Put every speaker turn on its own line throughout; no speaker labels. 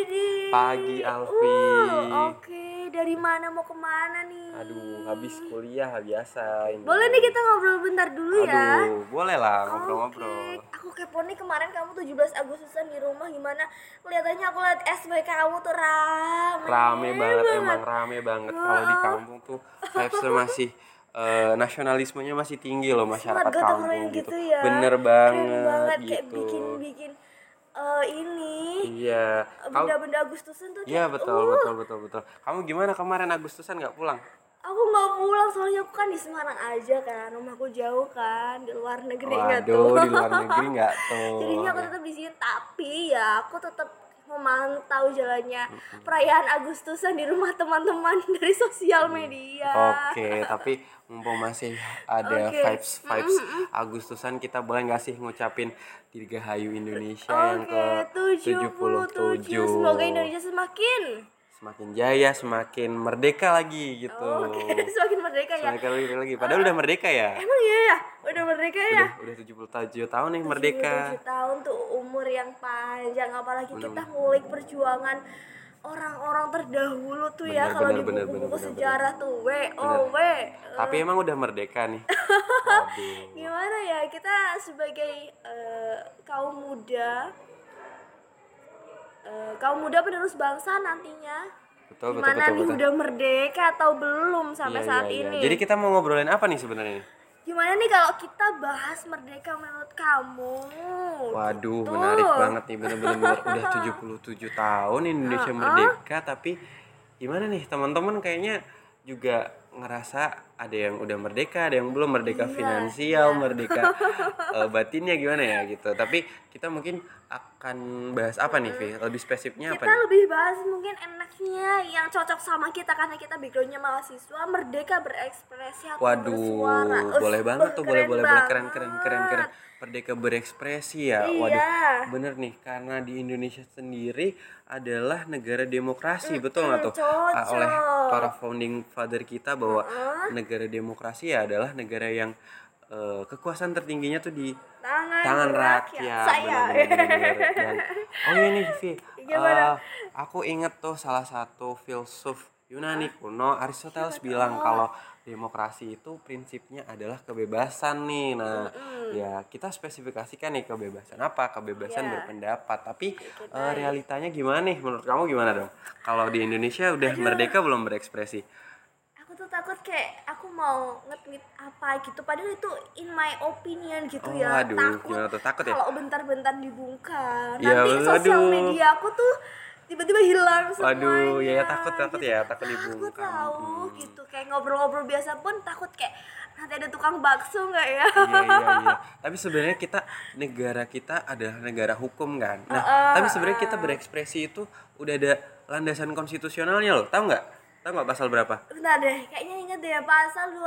Didi.
Pagi, Alfi.
Uh, Oke, dari mana mau ke mana nih?
Aduh, habis kuliah biasa ini.
Boleh nih kita ngobrol bentar dulu ya.
Aduh, boleh lah ngobrol-ngobrol.
Aku kepo nih kemarin kamu 17 Agustusan di rumah gimana? Kelihatannya aku lihat SB kamu tuh rame.
Rame banget, emang rame banget. Kalau di kampung tuh vibes-nya masih eh, nasionalismenya masih tinggi loh masyarakat kampung gitu.
gitu ya.
Bener
Keren
banget,
banget kayak
gitu.
bikin-bikin eh, ini
Iya. Kau
benda-benda Agustusan tuh
Iya betul,
uh,
betul, betul, betul. Kamu gimana kemarin Agustusan nggak pulang?
Aku nggak pulang soalnya aku kan di Semarang aja kan, rumahku jauh kan di luar negeri nggak tuh.
Di luar negeri nggak tuh.
Jadinya aku tetap di sini, tapi ya aku tetap memantau jalannya perayaan Agustusan di rumah teman-teman dari sosial media.
Oke, tapi mumpung masih ada
Oke.
vibes vibes Agustusan kita boleh nggak sih ngucapin Dirgahayu Indonesia yang ke
Oke, 77. Semoga Indonesia semakin
semakin jaya, semakin merdeka lagi gitu.
Oke, semakin merdeka ya.
Semakin lagi lagi. Padahal udah merdeka ya.
Emang iya ya? Udah merdeka ya?
Udah, udah 77 tahun nih merdeka.
77 tahun tuh umur yang panjang apalagi kita ngulik perjuangan orang-orang terdahulu tuh ya
Bener,
kalau
bener,
di
bener,
buku-buku
bener, bener,
sejarah tuh W O W
Tapi emang udah merdeka nih.
Gimana ya kita sebagai eh, kaum muda eh, kaum muda penerus bangsa nantinya
Betul, betul,
gimana
betul,
nih
betul.
udah merdeka atau belum sampai
Iya,
saat
iya, iya.
ini
Jadi kita mau ngobrolin apa nih sebenarnya
gimana nih kalau kita bahas merdeka menurut kamu
Waduh,
Gitu.
menarik banget nih bener-bener udah 77 tahun Indonesia merdeka tapi gimana nih teman-teman kayaknya juga ngerasa ada yang udah merdeka, ada yang belum merdeka
Iya,
finansial, merdeka eh, batinnya gimana ya gitu. Tapi kita mungkin akan bahas apa nih, Vi? Lebih spesifiknya apa
kita
nih?
lebih bahas mungkin enaknya yang cocok sama kita karena kita backgroundnya mahasiswa merdeka berekspresi atau
Waduh,
bersuara Us,
boleh banget tuh, boleh boleh boleh keren keren keren keren. Merdeka berekspresi ya.
Iya.
Waduh, bener nih karena di Indonesia sendiri adalah negara demokrasi, betul nggak tuh? Ah,
cocok.
oleh para founding father kita bahwa negara demokrasi ya adalah negara yang eh, kekuasaan tertingginya tuh di
tangan,
tangan
rakyat,
rakyat.
saya
Bener, bener, bener, bener. Dan, oh iya nih, Vi. Eh, aku inget tuh salah satu filsuf Yunani kuno Aristoteles bilang kalau demokrasi itu prinsipnya adalah kebebasan nih. Nah, ya kita spesifikasikan nih kebebasan apa? Kebebasan
Iya.
berpendapat. Tapi eh, realitanya gimana nih? Menurut kamu gimana dong? Kalau di Indonesia udah merdeka belum berekspresi?
aku tuh takut kayak aku mau nge-tweet apa gitu padahal itu in my opinion gitu
Oh,
ya
aduh,
takut
gimana tuh? Takut ya?
kalau bentar-bentar dibungkam
Ya,
nanti sosial
waduh.
media aku tuh tiba-tiba hilang semuanya.
Waduh, ya, ya, takut, takut ya, takut
Takut
dibungkam.
tahu
Hmm.
gitu. Kayak ngobrol-ngobrol biasa pun takut kayak nanti ada tukang bakso nggak ya?
Iya iya iya. Tapi sebenarnya kita negara kita adalah negara hukum kan? Nah tapi sebenarnya kita berekspresi itu udah ada landasan konstitusionalnya loh. Tahu nggak? Tahu nggak pasal berapa?
Bentar deh, kayaknya deh pasal 28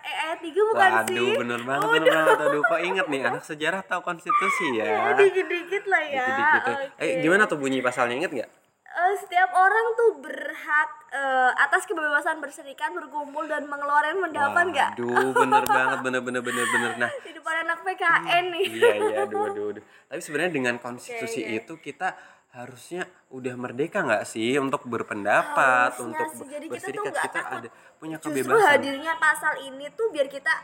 eh ayat 3 bukan
Waduh,
sih?
bener banget, bener banget. Aduh, kok inget nih, anak sejarah tahu konstitusi
Ya,
ya.
dikit-dikit lah ya.
Dikit-dikit.
Oke.
Eh, gimana tuh bunyi pasalnya, inget nggak?
Eh, setiap orang tuh berhak eh, atas kebebasan berserikat, berkumpul dan mengeluarkan pendapat nggak?
Aduh, bener banget, bener, bener, bener, bener. Nah,
Di depan anak PKN nih.
iya, iya, aduh, aduh, aduh. Tapi sebenarnya dengan konstitusi
oke.
itu kita harusnya udah merdeka nggak sih untuk berpendapat,
Harusnya
untuk
sih. Jadi kita tuh
berserikat.
nggak
Kita
takut.
ada punya
Justru
kebebasan.
hadirnya pasal ini tuh biar kita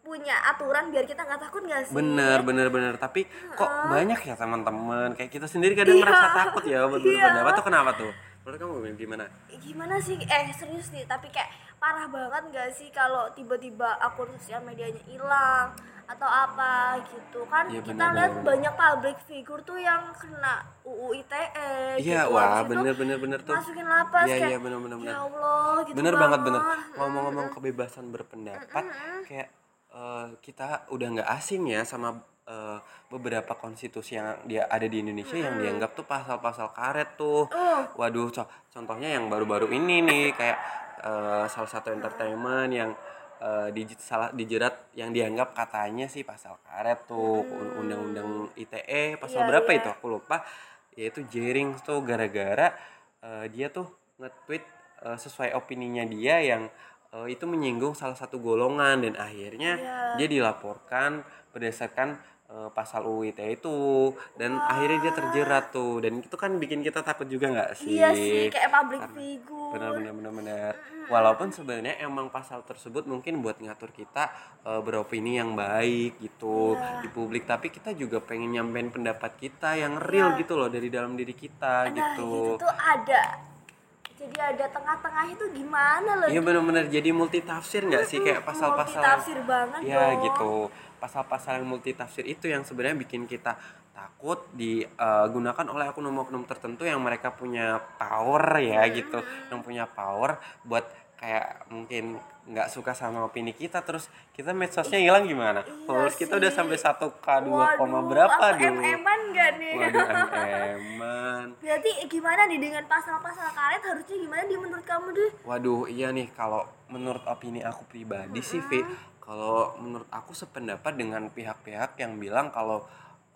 punya aturan biar kita nggak takut nggak sih?
Bener, bener, bener. Tapi kok banyak ya teman-teman. Kayak kita sendiri kadang
Iya.
ngerasa takut ya buat
Iya.
berpendapat tuh kenapa tuh? Menurut kamu gimana?
gimana sih eh serius nih tapi kayak parah banget gak sih kalau tiba-tiba akun sosial medianya hilang atau apa gitu kan
Iya,
kita lihat banyak public figure tuh yang kena UU ITE
Iya,
gitu.
wah, bener, bener, bener tuh.
masukin lapas
Iya,
kayak
iya, bener, bener, bener.
ya Allah gitu
bener banget bener
banget.
ngomong-ngomong kebebasan berpendapat kayak eh, kita udah nggak asing ya sama eh, beberapa konstitusi yang dia ada di Indonesia yang dianggap tuh pasal-pasal karet tuh. Waduh, co- contohnya yang baru-baru ini nih kayak eh, salah satu entertainment yang eh, salah dijerat yang dianggap katanya sih pasal karet tuh undang-undang ITE pasal
Iya,
berapa
iya.
itu aku lupa yaitu jaring tuh gara-gara eh, dia tuh nge-tweet eh, sesuai opininya dia yang eh, itu menyinggung salah satu golongan dan akhirnya
Iya.
dia dilaporkan berdasarkan eh, pasal UU ITE itu dan akhirnya dia terjerat tuh dan itu kan bikin kita takut juga nggak sih?
Iya sih, kayak public
Karena-
figure.
benar benar benar benar walaupun sebenarnya emang pasal tersebut mungkin buat ngatur kita eh, beropini yang baik gitu
Iya.
di publik tapi kita juga pengen nyampein pendapat kita yang real
Iya.
gitu loh dari dalam diri kita
Nah,
gitu
itu tuh ada. Jadi ada tengah-tengah itu gimana loh?
Iya benar-benar jadi multi tafsir nggak sih kayak pasal-pasal yang-
tafsir banget
ya
dong.
gitu pasal-pasal yang multi tafsir itu yang sebenarnya bikin kita takut digunakan oleh oknum-oknum tertentu yang mereka punya power ya gitu. Yang punya power buat kayak mungkin nggak suka sama opini kita terus kita medsosnya hilang gimana? Followers kita udah sampai 1 k 2, koma berapa
aku
dulu?
Em-eman gak nih?
waduh em-eman
Berarti gimana nih dengan pasal-pasal karet? Harusnya gimana di menurut kamu deh?
Waduh, iya nih kalau menurut opini aku pribadi sih, Vi, kalau menurut aku sependapat dengan pihak-pihak yang bilang kalau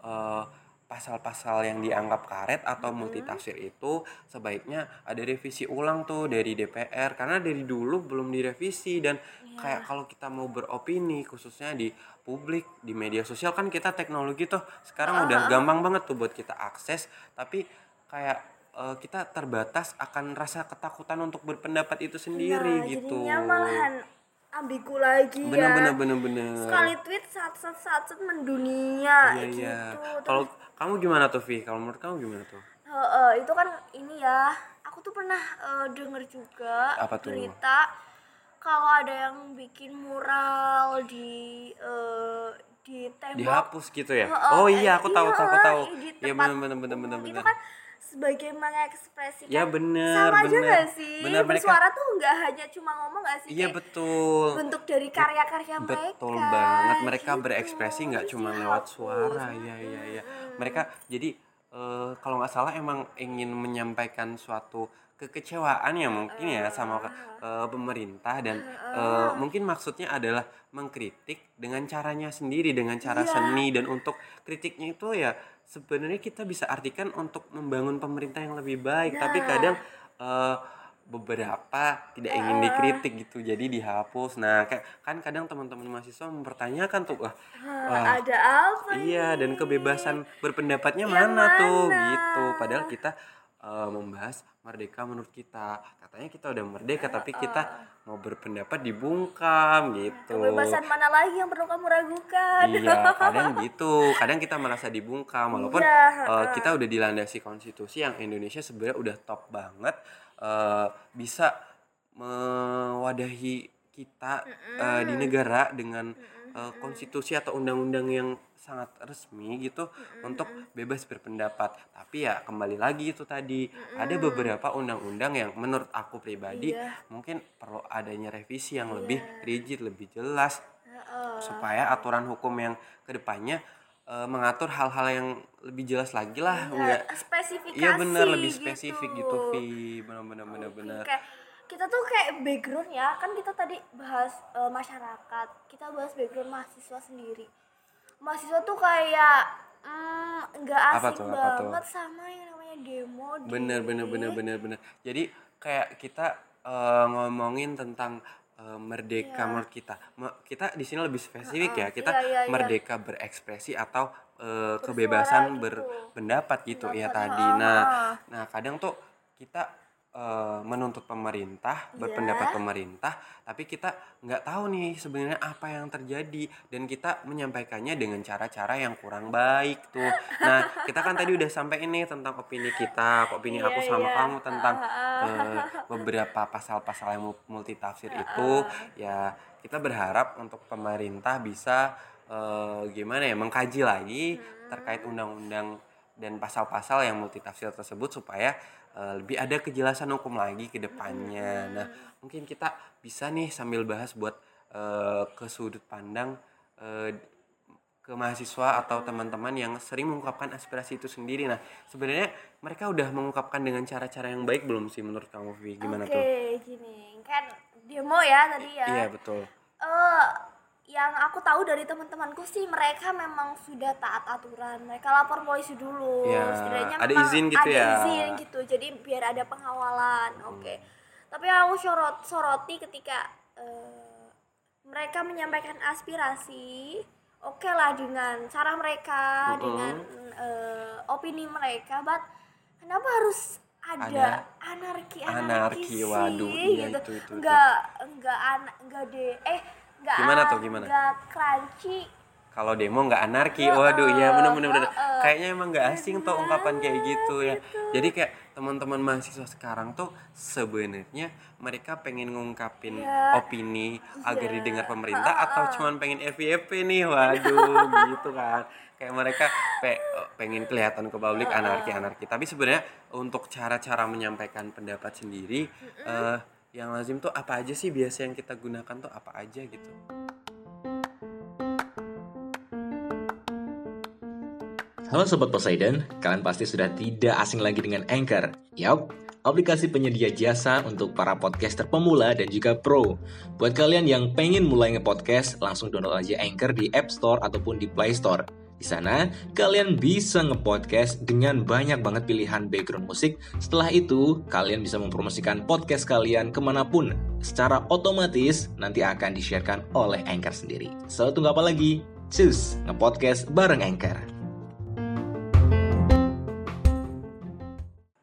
eh, pasal-pasal yang dianggap karet atau multitafsir itu sebaiknya ada revisi ulang tuh dari DPR karena dari dulu belum direvisi dan kayak kalau kita mau beropini khususnya di publik di media sosial kan kita teknologi tuh sekarang udah gampang banget tuh buat kita akses. Tapi kayak eh, kita terbatas akan rasa ketakutan untuk berpendapat itu sendiri
Nah,
gitu.
Jadinya malahan ambigu lagi
bener
ya.
bener bener bener.
Sekali tweet sat sat sat sat mendunia
Iya
gitu.
iya. Kalau kamu gimana tuh Vi? Kalau menurut kamu gimana tuh?
Heeh, itu kan ini ya. Aku tuh pernah eh, denger juga
Apa tuh?
berita kalau ada yang bikin mural di eh, di tembok
Dihapus gitu ya?
Heeh,
oh
eh,
iya, aku tahu, aku
iya,
tahu.
di
Iya
tempat
bener bener bener
umum
bener
itu kan sebagai mengekspresikan
Ya, bener,
sama aja
bener.
sih
Bener, mereka-
bersuara tuh nggak hanya cuma ngomong nggak sih
Iya betul.
bentuk dari karya-karya mereka
Betul banget. Mereka
gitu.
berekspresi nggak
Terus
cuma
dihapus.
lewat suara. Iya iya iya. Mereka jadi eh, kalau nggak salah emang ingin menyampaikan suatu kekecewaan ya mungkin ya sama eh, pemerintah dan eh, mungkin maksudnya adalah mengkritik dengan caranya sendiri dengan cara
Iya.
seni dan untuk kritiknya itu ya sebenarnya kita bisa artikan untuk membangun pemerintah yang lebih baik tapi
Nah.
kadang eh, beberapa tidak ingin dikritik gitu jadi dihapus nah kayak kan kadang teman-teman mahasiswa mempertanyakan tuh wah, wah
ada apa
iya
ini?
dan kebebasan berpendapatnya
Yang
mana, tuh
mana?
gitu padahal kita eh, membahas merdeka menurut kita. Katanya kita udah merdeka tapi kita mau berpendapat dibungkam gitu.
Kebebasan mana lagi yang perlu kamu ragukan?
Iya, kadang gitu. Kadang kita merasa dibungkam walaupun
Iya,
eh, kita udah dilandasi konstitusi yang Indonesia sebenarnya udah top banget eh, bisa mewadahi kita eh, di negara dengan eh, konstitusi atau undang-undang yang sangat resmi gitu untuk bebas berpendapat. Tapi ya kembali lagi itu tadi ada beberapa undang-undang yang menurut aku pribadi
Iya.
mungkin perlu adanya revisi yang lebih rigid, lebih jelas
Heeh.
supaya aturan hukum yang ke depannya eh, mengatur hal-hal yang lebih jelas lagi lah enggak
Ya, spesifikasi
iya bener lebih
gitu.
spesifik gitu Vi bener bener bener bener
kayak kita tuh kayak background ya. Kan kita tadi bahas eh, masyarakat. Kita bahas background mahasiswa sendiri. Mahasiswa tuh kayak mm, nggak
Apa
asing
tuh, apa tuh?
banget sama yang namanya demo di
bener bener bener bener bener. Jadi kayak kita eh, ngomongin tentang eh, merdeka menurut kita. Kita di sini lebih spesifik ya. Kita
Iya, iya, iya.
merdeka berekspresi atau eh, kebebasan
gitu.
berpendapat gitu ya
Pendapat,
tadi.
ah,
nah
ah.
nah kadang tuh kita eh, menuntut pemerintah
Iya.
berpendapat pemerintah tapi kita nggak tahu nih sebenarnya apa yang terjadi. Dan kita menyampaikannya dengan cara-cara yang kurang baik tuh. Nah kita kan tadi udah sampai ini tentang opini kita opini
Iya,
aku sama
iya.
kamu tentang eh, beberapa pasal-pasal yang mul- multitafsir itu. ya kita berharap untuk pemerintah bisa eh, gimana ya mengkaji lagi terkait undang-undang dan pasal-pasal yang multitafsir tersebut supaya eh, lebih ada kejelasan hukum lagi ke depannya. Nah, mungkin kita bisa nih sambil bahas buat eh, ke sudut pandang eh, ke mahasiswa atau teman-teman yang sering mengungkapkan aspirasi itu sendiri. Nah, sebenarnya mereka udah mengungkapkan dengan cara-cara yang baik belum sih menurut kamu Vi? Gimana
Oke,
tuh?
gini kan demo ya tadi ya.
Iya, betul.
eh yang aku tahu dari teman-temanku sih mereka memang sudah taat aturan. Mereka lapor polisi dulu.
Ya,
Setidaknya
ada izin gitu
ada
ya.
izin gitu. Jadi biar ada pengawalan. Oke. Tapi yang aku sorot soroti ketika eh, mereka menyampaikan aspirasi, oke lah dengan cara mereka,
Mm-mm.
dengan eh, opini mereka, but kenapa harus ada,
Ada
anarki
anarki,
anarki,
waduh,
sih,
iya
gitu
itu, itu, itu.
enggak enggak an enggak deh eh enggak
Gimana tuh, gimana?
enggak crunchy
Kalau demo nggak anarki,
Heeh,
waduh iya bener-bener bener.
heeh.
Kayaknya emang nggak asing tuh ungkapan kayak gitu ya.
gitu.
Jadi kayak teman-teman mahasiswa sekarang tuh sebenarnya mereka pengen ngungkapin
Iya.
opini agar
Iya.
didengar pemerintah atau cuman pengen FYP nih, waduh gitu kan. Kayak mereka pe- pengen kelihatan ke publik anarki-anarki. Tapi sebenarnya untuk cara-cara menyampaikan pendapat sendiri eh, yang lazim tuh apa aja sih biasa yang kita gunakan tuh apa aja gitu.
Halo Sobat Poseidon, kalian pasti sudah tidak asing lagi dengan Anchor. Yap, aplikasi penyedia jasa untuk para podcaster pemula dan juga pro. Buat kalian yang pengen mulai nge-podcast, langsung download aja Anchor di App Store ataupun di Play Store. Di sana, kalian bisa nge-podcast dengan banyak banget pilihan background musik. Setelah itu, kalian bisa mempromosikan podcast kalian ke mana pun. Secara otomatis, nanti akan di-sharekan oleh Anchor sendiri. So, tunggu apa lagi? Cus, nge-podcast bareng Anchor.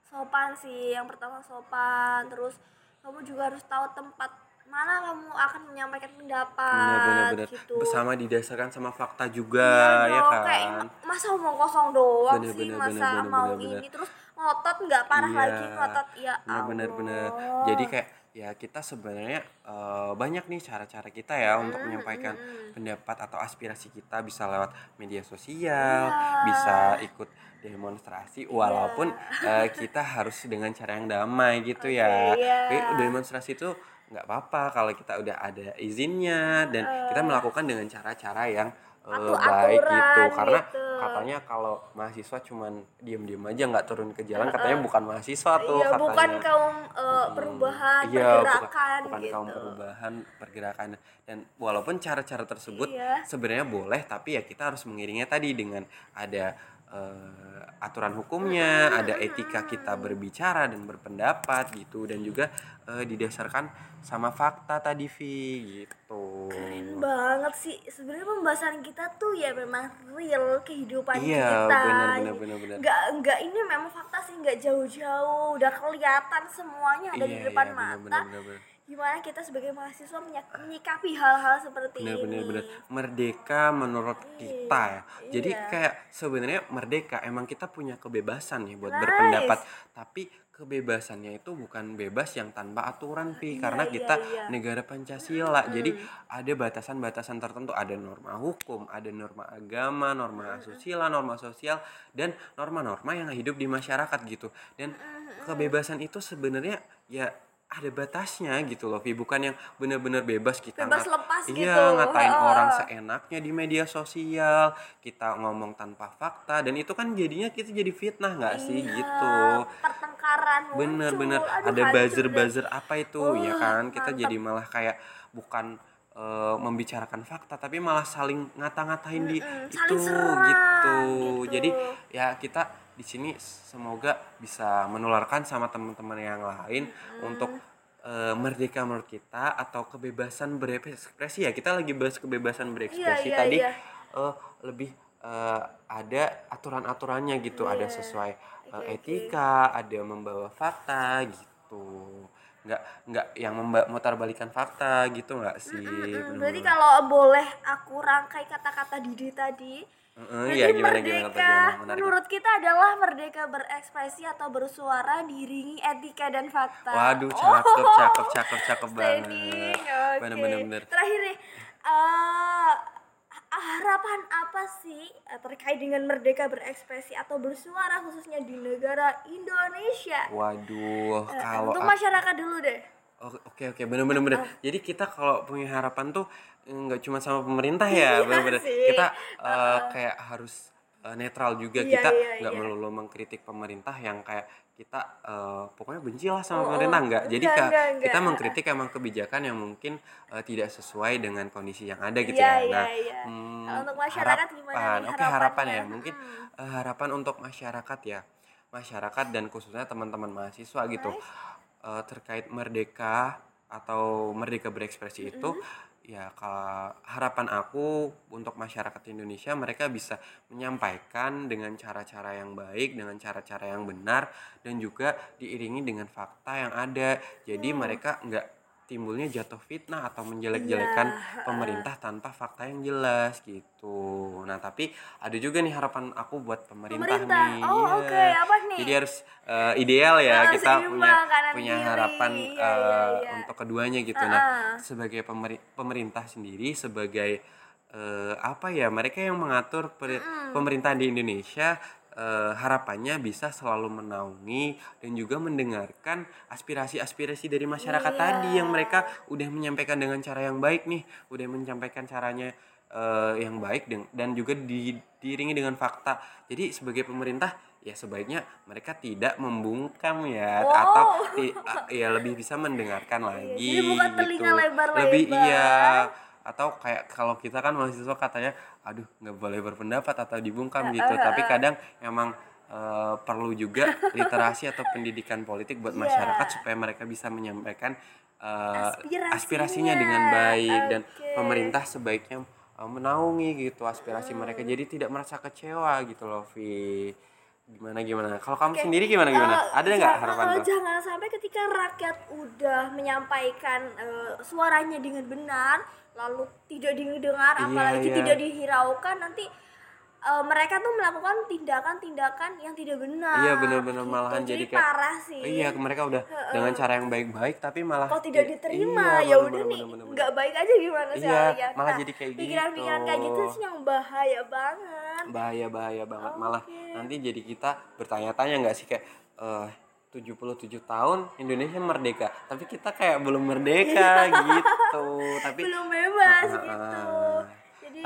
sopan sih yang pertama sopan terus kamu juga harus tahu tempat mana kamu akan menyampaikan pendapat
Bener-bener
gitu
bersama didasarkan sama fakta juga
Iya
ya kan.
kayak masa omong kosong doang
Bener,
sih
bener,
masa
bener, bener,
mau
bener, bener.
ini terus ngotot nggak parah
Iya,
lagi ngotot ya
bener bener
Allah.
jadi kayak ya kita sebenarnya eh, banyak nih cara-cara kita ya untuk menyampaikan pendapat atau aspirasi kita bisa lewat media sosial
Iya.
bisa ikut demonstrasi walaupun eh, kita harus dengan cara yang damai gitu ya
Oke, iya.
Tapi demonstrasi itu nggak apa-apa kalau kita udah ada izinnya dan kita melakukan dengan cara-cara yang eh,
Atu-
baik gitu. Karena
gitu.
katanya kalau mahasiswa cuman diem-diem aja nggak turun ke jalan katanya bukan mahasiswa tuh
Iya,
katanya.
bukan kaum uh, perubahan
Iya, bukan-
pergerakan
bukan,
gitu.
kaum perubahan pergerakan. Dan walaupun cara-cara tersebut
Iya.
sebenarnya boleh tapi ya kita harus mengiringnya tadi dengan ada eh, aturan hukumnya ada etika kita berbicara dan berpendapat gitu dan juga eh, didasarkan sama fakta tadi Vi gitu.
Keren banget sih. Sebenarnya pembahasan kita tuh ya memang real kehidupan
Iya,
kita.
benar, benar, benar, benar.
nggak nggak ini memang fakta sih nggak jauh-jauh. Udah kelihatan semuanya ada di
Iya,
depan
iya,
mata.
benar, benar, benar.
Gimana kita sebagai mahasiswa menyikapi hal-hal seperti
bener
ini.
bener. Merdeka menurut kita ya. Jadi
iya.
kayak sebenarnya merdeka emang kita punya kebebasan nih buat
Nice.
berpendapat. Tapi kebebasannya itu bukan bebas yang tanpa aturan pi.
Iya,
karena
iya,
kita
iya.
negara pancasila. Jadi ada batasan-batasan tertentu. Ada norma hukum ada norma agama norma asusila norma sosial dan norma-norma yang hidup di masyarakat gitu. Dan kebebasan itu sebenarnya ya ada batasnya gitu loh Vi bukan yang benar-benar bebas kita
Bebas
ngat-
lepas
iya
gitu.
ngatain
Heeh.
orang seenaknya di media sosial kita ngomong tanpa fakta dan itu kan jadinya kita jadi fitnah nggak sih
Iya,
gitu
pertengkaran
bener
muncul.
bener
Aduh,
ada
hancur
buzzer
deh.
buzzer apa itu ya
Wah,
kan kita
mantap.
jadi malah kayak bukan eh, membicarakan fakta tapi malah saling ngata-ngatain di
Mm-mm,
itu
saling serang,
gitu.
gitu.
jadi ya kita di sini semoga bisa menularkan sama teman-teman yang lain untuk eh, merdeka menurut kita atau kebebasan berekspresi ya. Kita lagi bahas kebebasan berekspresi
Iya, iya,
tadi
iya.
eh, lebih eh, ada aturan-aturannya gitu. Ada sesuai eh, etika ada membawa fakta gitu. Nggak nggak yang memba- mutar balikan fakta gitu nggak sih?
Hmm,
Bener-bener.
berarti kalau boleh aku rangkai kata-kata Didi tadi
Heeh,
Berarti
ya gimana gimana
merdeka
gimana menarik
menurut kita adalah merdeka berekspresi atau bersuara diiringi etika dan fakta.
waduh cakep cakep cakep cakep banget
oke.
bener bener bener
Terakhir nih, eh, harapan apa sih eh, terkait dengan merdeka berekspresi atau bersuara khususnya di negara Indonesia?
waduh
Eh,
kalau
untuk masyarakat dulu deh.
Oh, Oke oke bener bener bener. Jadi kita kalau punya harapan tuh nggak cuma sama pemerintah ya,
Iya
bener bener.
sih.
Kita eh, kayak harus eh, netral juga.
Iya,
kita
iya,
nggak
iya.
melulu mengkritik pemerintah yang kayak kita eh, pokoknya benci lah sama
Oh,
pemerintah
oh.
enggak. Jadi
Enggak,
Kak,
enggak,
kita
enggak.
mengkritik emang kebijakan yang mungkin eh, tidak sesuai dengan kondisi yang ada gitu
Iya,
ya.
iya,
Nah,
iya.
hmm,
Kalau untuk masyarakat gimana
harapan.
nih
Oke harapan
harapannya?
ya. Mungkin
Hmm.
eh, harapan untuk masyarakat ya. Masyarakat dan khususnya teman-teman mahasiswa gitu. Eh, terkait merdeka atau merdeka berekspresi itu ya kalau harapan aku untuk masyarakat Indonesia mereka bisa menyampaikan dengan cara-cara yang baik dengan cara-cara yang benar dan juga diiringi dengan fakta yang ada. Jadi mereka nggak timbulnya jatuh fitnah atau menjelek-jelekan
Iya,
pemerintah tanpa fakta yang jelas gitu nah tapi ada juga nih harapan aku buat pemerintah,
Pemerintah.
nih
Oh,
Iya.
oke. Apa nih?
jadi harus eh, ideal ya kita punya punya
kiri.
harapan
Iya,
eh,
iya, iya.
untuk keduanya gitu.
Ah,
Nah,
ah.
sebagai pemeri- pemerintah sendiri sebagai eh, apa ya mereka yang mengatur peri- pemerintahan di Indonesia eh, harapannya bisa selalu menaungi dan juga mendengarkan aspirasi-aspirasi dari masyarakat
Iya.
tadi yang mereka udah menyampaikan dengan cara yang baik nih, udah menyampaikan caranya eh, yang baik dan, dan juga di- diiringi dengan fakta. Jadi sebagai pemerintah ya sebaiknya mereka tidak membungkam ya
Wow.
atau ti- ya lebih bisa mendengarkan lagi
jadi bukan
gitu.
lebar-lebar.
lebih iya atau kayak kalau kita kan mahasiswa katanya aduh nggak boleh berpendapat atau dibungkam gitu tapi kadang emang eh, perlu juga literasi atau pendidikan politik buat
Iya.
masyarakat supaya mereka bisa menyampaikan eh,
Aspirasinya.
aspirasinya dengan baik dan
Oke.
pemerintah sebaiknya eh, menaungi gitu aspirasi
Hmm.
mereka jadi tidak merasa kecewa gitu loh Vi gimana gimana kalau kamu sendiri gimana gimana
Eh,
ada nggak harapan tuh
Jangan sampai ketika rakyat udah menyampaikan eh, suaranya dengan benar, lalu tidak didengar,
Iya,
apalagi
iya.
tidak dihiraukan, nanti eh, mereka tuh melakukan tindakan-tindakan yang tidak benar.
Iya benar-benar
gitu.
malahan jadi kayak
parah sih.
Iya mereka udah dengan cara yang baik-baik tapi malah
Kok tidak diterima?
iya,
ya udah nih, nggak baik aja gimana sih
Iya,
kalian?
malah jadi kayak
Pikiran-pikiran kayak
gitu.
gitu sih yang bahaya banget.
bahaya bahaya banget malah
Oke.
nanti jadi kita bertanya-tanya nggak sih kayak eh 77 tahun Indonesia merdeka. Tapi kita kayak belum merdeka gitu. Tapi
Belum bebas
ah,
gitu. Jadi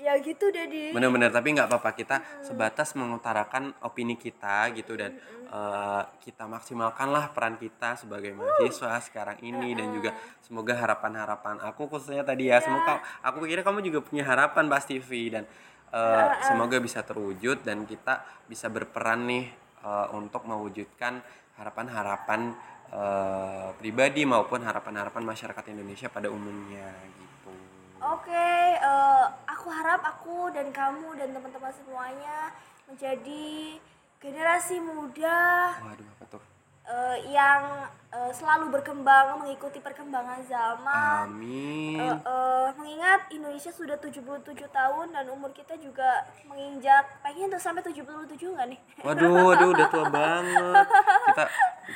ya gitu deh di.
bener-bener tapi nggak apa-apa. Kita sebatas mengutarakan opini kita gitu dan eh, kita maksimalkanlah peran kita sebagai mahasiswa sekarang ini dan juga semoga harapan-harapan aku khususnya tadi ya semoga aku kira kamu juga punya harapan pasti Vi dan eh, semoga bisa terwujud dan kita bisa berperan nih eh, untuk mewujudkan harapan-harapan eh, pribadi maupun harapan-harapan masyarakat Indonesia pada umumnya gitu.
Oke, eh, aku harap aku dan kamu dan teman-teman semuanya menjadi generasi muda
Waduh apa tuh?
eh, yang eh, selalu berkembang mengikuti perkembangan zaman.
Amin.
Eh, eh, mengingat Indonesia sudah 77 tahun dan umur kita juga menginjak pengen tuh sampai 77 nggak nih?
Waduh, waduh, udah tua banget. Kita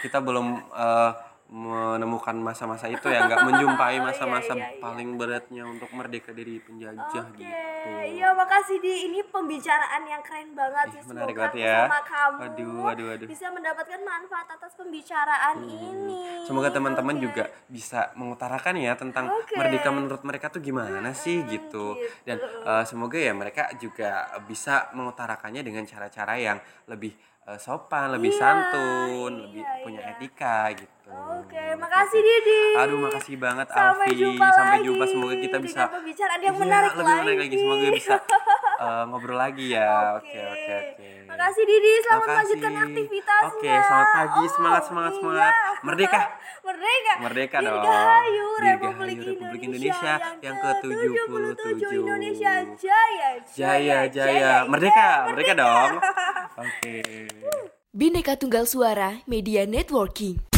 kita belum eh, menemukan masa-masa itu ya, nggak menjumpai masa-masa
iya, iya.
paling beratnya untuk merdeka dari penjajah
Oke,
gitu.
iya makasih di ini pembicaraan yang keren banget sih.
menarik banget ya.
bersama kamu
Waduh, waduh, waduh.
bisa mendapatkan manfaat atas pembicaraan ini.
Semoga teman-teman
Oke.
juga bisa mengutarakan ya tentang
Oke.
merdeka menurut mereka tuh gimana sih gitu.
gitu.
Dan eh, semoga ya mereka juga bisa mengutarakannya dengan cara-cara yang lebih eh, sopan, lebih
Iya,
santun,
iya,
lebih punya
iya.
etika gitu.
Oke, makasih Didi.
Aduh, makasih banget
Sampai
Alfi.
jumpa
Sampai
lagi
jumpa. Semoga kita bisa
pembicaraan yang
Iya,
menarik
lebih
lagi.
menarik lagi. Semoga bisa eh, ngobrol lagi ya. Oke, oke, oke.
Makasih Didi, selamat
Makasih.
melanjutkan aktivitasnya.
Oke, selamat pagi.
Oh,
Semangat, semangat,
iya.
semangat. Merdeka.
Merdeka.
Merdeka dong.
Dirgahayu
Dirgahayu
Republik,
Republik
Indonesia,
Indonesia yang
ke-77
ke-77.
Indonesia Jaya.
Jaya, jaya. Merdeka, merdeka dong. Oke.
Bineka Tunggal Suara Media Networking.